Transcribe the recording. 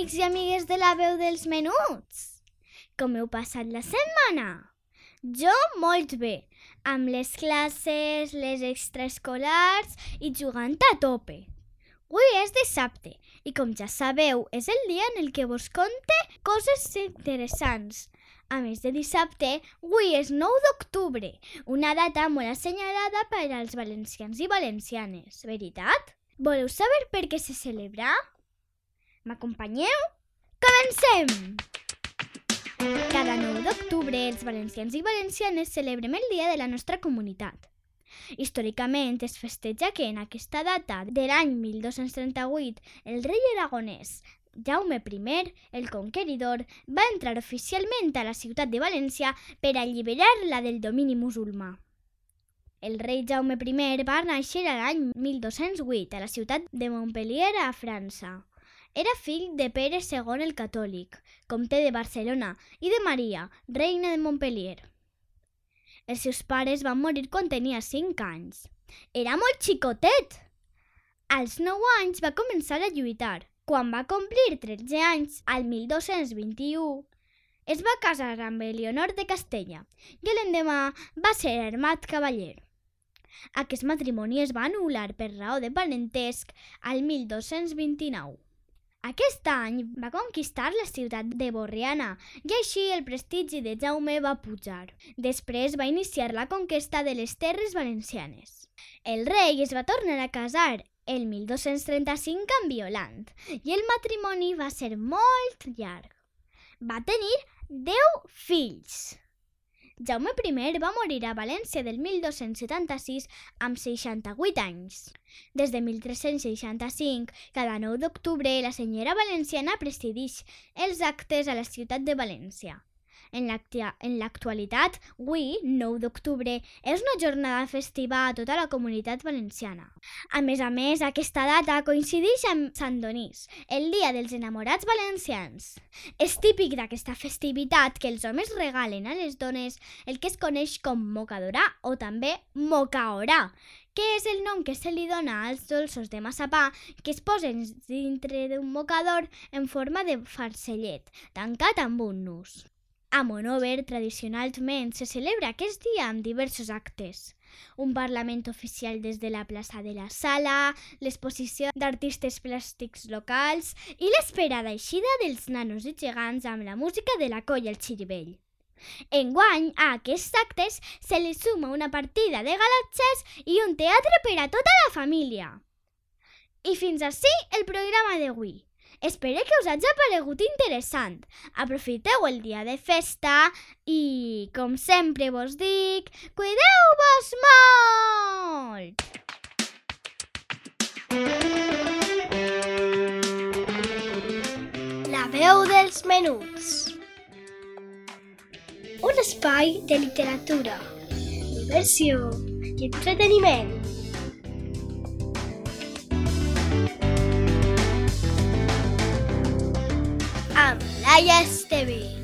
Amics i amigues de la veu dels menuts! Com heu passat la setmana? Jo molt bé, amb les classes, les extraescolars i jugant a tope. Avui és dissabte i com ja sabeu és el dia en el que vos conte coses interessants. A més de dissabte, avui és 9 d'octubre, una data molt assenyalada per als valencians i valencianes, veritat? Voleu saber per què se celebra? M'acompanyeu? Comencem! Cada 9 d'octubre els valencians i valencianes celebrem el dia de la nostra comunitat. Històricament es festeja que en aquesta data de l'any 1238 el rei aragonès Jaume I, el conqueridor, va entrar oficialment a la ciutat de València per alliberar-la del domini musulmà. El rei Jaume I va néixer l'any 1208 a la ciutat de Montpellier, a França. Era fill de Pere II el Catòlic, comte de Barcelona, i de Maria, reina de Montpellier. Els seus pares van morir quan tenia 5 anys. Era molt xicotet! Als 9 anys va començar a lluitar. Quan va complir 13 anys, al 1221, es va casar amb Eleonor de Castella i l'endemà va ser armat cavaller. Aquest matrimoni es va anul·lar per raó de parentesc al 1229. Aquest any va conquistar la ciutat de Borriana i així el prestigi de Jaume va pujar. Després va iniciar la conquesta de les terres valencianes. El rei es va tornar a casar el 1235 amb Violant i el matrimoni va ser molt llarg. Va tenir 10 fills. Jaume I va morir a València del 1276 amb 68 anys. Des de 1365, cada 9 d'octubre, la senyora valenciana presideix els actes a la ciutat de València. En l'actualitat, avui, 9 d'octubre, és una jornada festiva a tota la comunitat valenciana. A més a més, aquesta data coincideix amb Sant Donís, el dia dels enamorats valencians. És típic d'aquesta festivitat que els homes regalen a les dones el que es coneix com mocadora o també mocaorà, que és el nom que se li dona als dolços de massapà que es posen dintre d'un mocador en forma de farcellet, tancat amb un nus. A Monover, tradicionalment, se celebra aquest dia amb diversos actes. Un parlament oficial des de la plaça de la Sala, l'exposició d'artistes plàstics locals i l'esperada eixida dels nanos i gegants amb la música de la colla El Xirivell. Enguany, a aquests actes se li suma una partida de galatges i un teatre per a tota la família. I fins així el programa d'avui. Espero que us hagi aparegut interessant. Aprofiteu el dia de festa i, com sempre vos dic, cuideu-vos molt! La veu dels menuts. Un espai de literatura, diversió i entreteniment. Amb Laia Esteve.